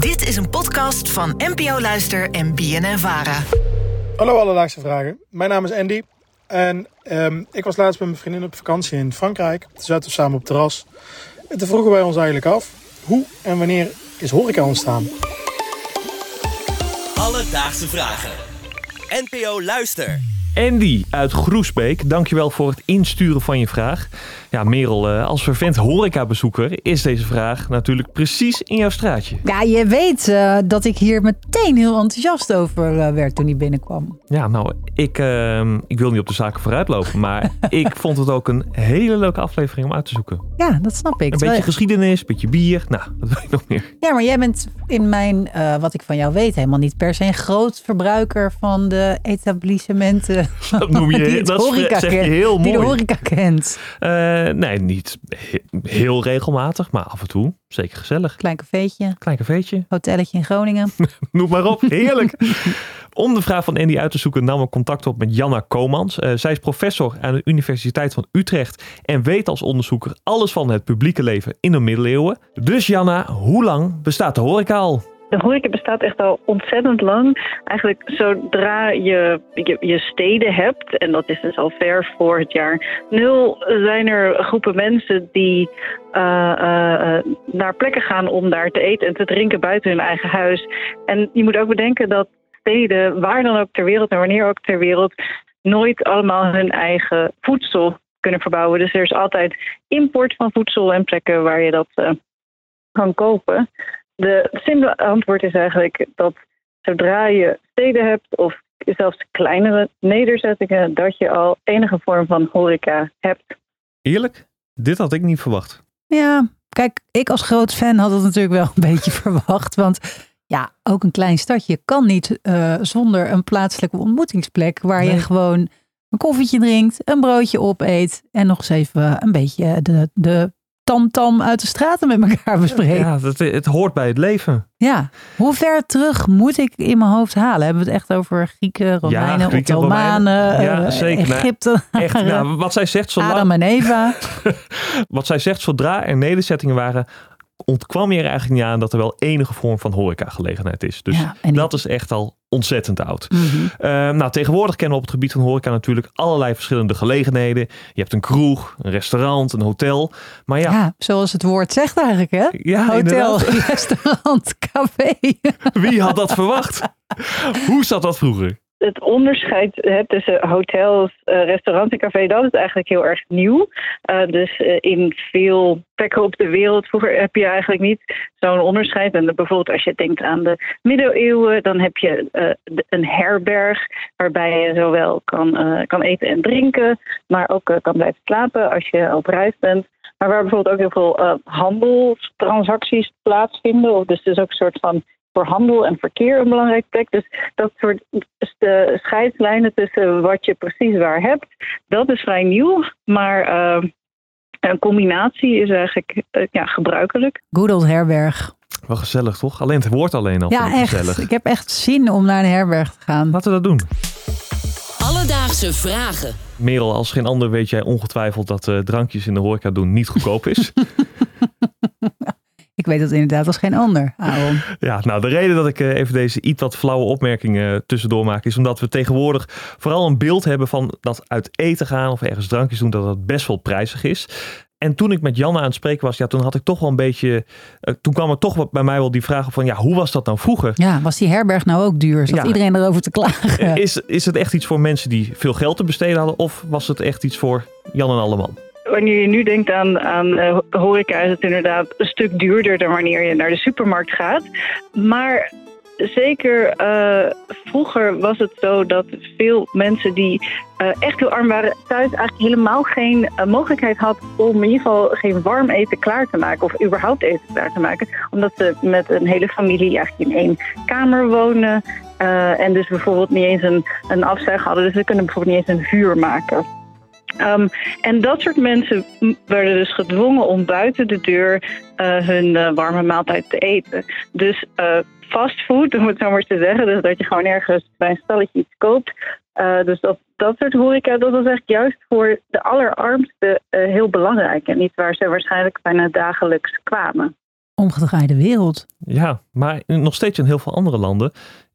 Dit is een podcast van NPO Luister en BNN Vara. Hallo Alledaagse Vragen. Mijn naam is Andy. En ehm, ik was laatst met mijn vriendin op vakantie in Frankrijk. Toen zaten we samen op het terras. En toen vroegen wij ons eigenlijk af... hoe en wanneer is horeca ontstaan? Alledaagse Vragen. NPO Luister. Andy uit Groesbeek, dankjewel voor het insturen van je vraag. Ja, Merel, eh, als vervent horecabezoeker is deze vraag natuurlijk precies in jouw straatje. Ja, je weet uh, dat ik hier meteen heel enthousiast over uh, werd toen hij binnenkwam. Ja, nou, ik, uh, ik wil niet op de zaken vooruitlopen, maar ik vond het ook een hele leuke aflevering om uit te zoeken. Ja, dat snap ik. Een beetje geschiedenis, een beetje bier, nou, dat wil ik nog meer. Ja, maar jij bent in mijn, wat ik van jou weet, helemaal niet per se een groot verbruiker van de etablissementen. Dat noem je, die dat horeca zeg je heel mooi. Die de horeca kent. nee, niet he heel regelmatig, maar af en toe. Zeker gezellig. Klein cafeetje. Klein cafeetje. Hotelletje in Groningen. Noem maar op. Heerlijk. Om de vraag van Andy uit te zoeken nam ik contact op met Janna Komans. Uh, zij is professor aan de Universiteit van Utrecht en weet als onderzoeker alles van het publieke leven in de middeleeuwen. Dus Janna, hoe lang bestaat de horeca al? De horeca bestaat echt al ontzettend lang. Eigenlijk zodra je, je, steden hebt, en dat is dus al ver voor het jaar nul, zijn er groepen mensen die uh, uh, naar plekken gaan om daar te eten en te drinken buiten hun eigen huis. En je moet ook bedenken dat steden, waar dan ook ter wereld en wanneer ook ter wereld, nooit allemaal hun eigen voedsel kunnen verbouwen. Dus er is altijd import van voedsel en plekken waar je dat kan kopen. De simpele antwoord is eigenlijk dat zodra je steden hebt of zelfs kleinere nederzettingen, dat je al enige vorm van horeca hebt. Eerlijk? Dit had ik niet verwacht. Ja, kijk, ik als groot fan had het natuurlijk wel een beetje verwacht. Want ja, ook een klein stadje kan niet uh, zonder een plaatselijke ontmoetingsplek waar nee. je gewoon een koffietje drinkt, een broodje opeet en nog eens even een beetje de, de tamtam uit de straten met elkaar bespreken. Ja, het, het hoort bij het leven. Ja, hoe ver terug moet ik in mijn hoofd halen? Hebben we het echt over Grieken, Romeinen, ja, Grieken, Ottomanen, ja, zeker. Egypte, echt, nou, wat zij zegt, zodra, Adam en Eva. wat zij zegt, zodra er nederzettingen waren, ontkwam je er eigenlijk niet aan dat er wel enige vorm van horecagelegenheid is. Dus ja, die... dat is echt al ontzettend oud. Mm -hmm. uh, nou, tegenwoordig kennen we op het gebied van horeca natuurlijk allerlei verschillende gelegenheden. Je hebt een kroeg, een restaurant, een hotel. Maar ja, ja zoals het woord zegt eigenlijk, hè? Ja, hotel, inderdaad. restaurant, café. Wie had dat verwacht? Hoe zat dat vroeger? Het onderscheid hè, tussen hotels, uh, restaurants en café, dat is eigenlijk heel erg nieuw. Uh, dus uh, in veel plekken op de wereld vroeger heb je eigenlijk niet zo'n onderscheid. En bijvoorbeeld als je denkt aan de middeleeuwen, dan heb je een herberg waarbij je zowel kan, kan eten en drinken, maar ook kan blijven slapen als je op reis bent. Maar waar bijvoorbeeld ook heel veel handelstransacties plaatsvinden. Of dus, dus ook een soort van voor handel en verkeer een belangrijke plek. Dus dat soort de scheidslijnen tussen wat je precies waar hebt, dat is vrij nieuw. Maar uh, een combinatie is eigenlijk uh, ja, gebruikelijk. Good old herberg. Wel gezellig toch? Alleen het woord alleen al. Ja, echt. Gezellig. Ik heb echt zin om naar een herberg te gaan. Laten we dat doen. Alledaagse vragen. Merel, als geen ander weet jij ongetwijfeld dat uh, drankjes in de horeca doen niet goedkoop is. Ik weet dat inderdaad als geen ander, Aaron. Ja, nou de reden dat ik even deze iets wat flauwe opmerkingen tussendoor maak... is omdat we tegenwoordig vooral een beeld hebben van dat uit eten gaan... of ergens drankjes doen, dat dat best wel prijzig is. En toen ik met Janne aan het spreken was, ja, toen had ik toch wel een beetje... Uh, toen kwam er toch wat bij mij wel die vraag op van, ja, hoe was dat nou vroeger? Ja, was die herberg nou ook duur? Zat ja. iedereen erover te klagen? Is, is het echt iets voor mensen die veel geld te besteden hadden... of was het echt iets voor Jan en Alleman? wanneer je nu denkt aan, aan uh, horeca, is het inderdaad een stuk duurder dan wanneer je naar de supermarkt gaat. Maar zeker uh, vroeger was het zo dat veel mensen die uh, echt heel arm waren, thuis eigenlijk helemaal geen uh, mogelijkheid had om in ieder geval geen warm eten klaar te maken of überhaupt eten klaar te maken. Omdat ze met een hele familie eigenlijk in één kamer wonen en dus bijvoorbeeld niet eens een, een afzuig hadden. Dus ze kunnen bijvoorbeeld niet eens een vuur maken. Um, en dat soort mensen werden dus gedwongen om buiten de deur hun warme maaltijd te eten. Dus fastfood, om het zo maar te zeggen, dus dat je gewoon ergens bij een stalletje iets koopt. dus dat, dat soort horeca, dat was echt juist voor de allerarmsten heel belangrijk. En iets waar ze waarschijnlijk bijna dagelijks kwamen. omgedraaide wereld. Ja, maar nog steeds in heel veel andere landen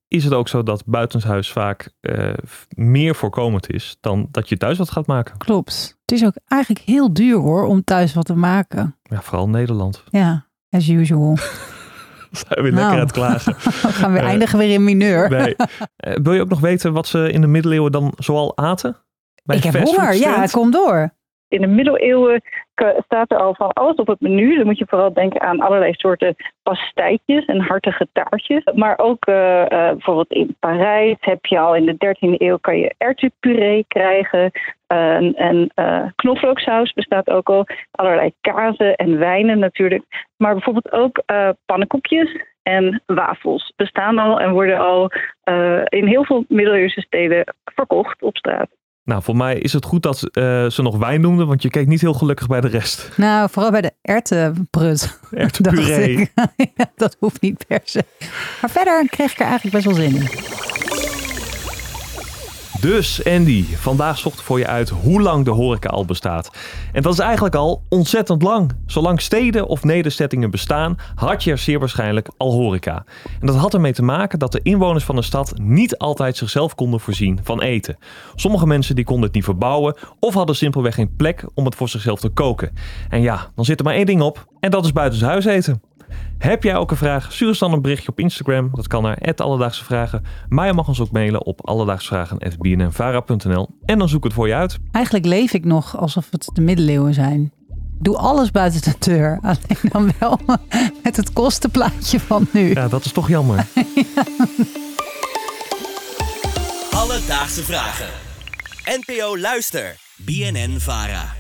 is het ook zo dat buitenshuis vaak uh, meer voorkomend is dan dat je thuis wat gaat maken. Klopt. Het is ook eigenlijk heel duur hoor om thuis wat te maken. Ja, vooral Nederland. Ja, as usual. Zijn we weer lekker aan het klagen. We gaan we uh, eindigen weer in mineur. Nee. Uh, wil je ook nog weten wat ze in de middeleeuwen dan zoal aten? Bij Ik heb honger, ja, kom door in de middeleeuwen staat er al van alles op het menu. Dan moet je vooral denken aan allerlei soorten pastijtjes en hartige taartjes. Maar ook uh, uh, bijvoorbeeld in Parijs heb je al in de 13e eeuw kan je erwtenpuree krijgen. Uh, en knoflooksaus bestaat ook al. Allerlei kazen en wijnen natuurlijk. Maar bijvoorbeeld ook pannenkoekjes en wafels bestaan al en worden al in heel veel middeleeuwse steden verkocht op straat. Nou, voor mij is het goed dat uh, ze nog wijn noemden, want je keek niet heel gelukkig bij de rest. Nou, vooral bij de erwtenprut. Erwtenpuree. ja, dat hoeft niet per se. Maar verder kreeg ik er eigenlijk best wel zin in. Dus Andy, vandaag zocht voor je uit hoe lang de horeca al bestaat. En dat is eigenlijk al ontzettend lang. Zolang steden of nederzettingen bestaan, had je er zeer waarschijnlijk al horeca. En dat had ermee te maken dat de inwoners van een stad niet altijd zichzelf konden voorzien van eten. Sommige mensen die konden het niet verbouwen of hadden simpelweg geen plek om het voor zichzelf te koken. En ja, dan zit er maar één ding op en dat is buitenshuis eten. Heb jij ook een vraag? Stuur ons dan een berichtje op Instagram. Dat kan naar Alledaagse Vragen. Maar je mag ons ook mailen op alledaagsvragen.bnnvara.nl en dan zoek ik het voor je uit. Eigenlijk leef ik nog alsof het de middeleeuwen zijn. Doe alles buiten de deur. Alleen dan wel met het kostenplaatje van nu. Ja, dat is toch jammer. Alledaagse Vragen. NPO Luister. BNN Vara.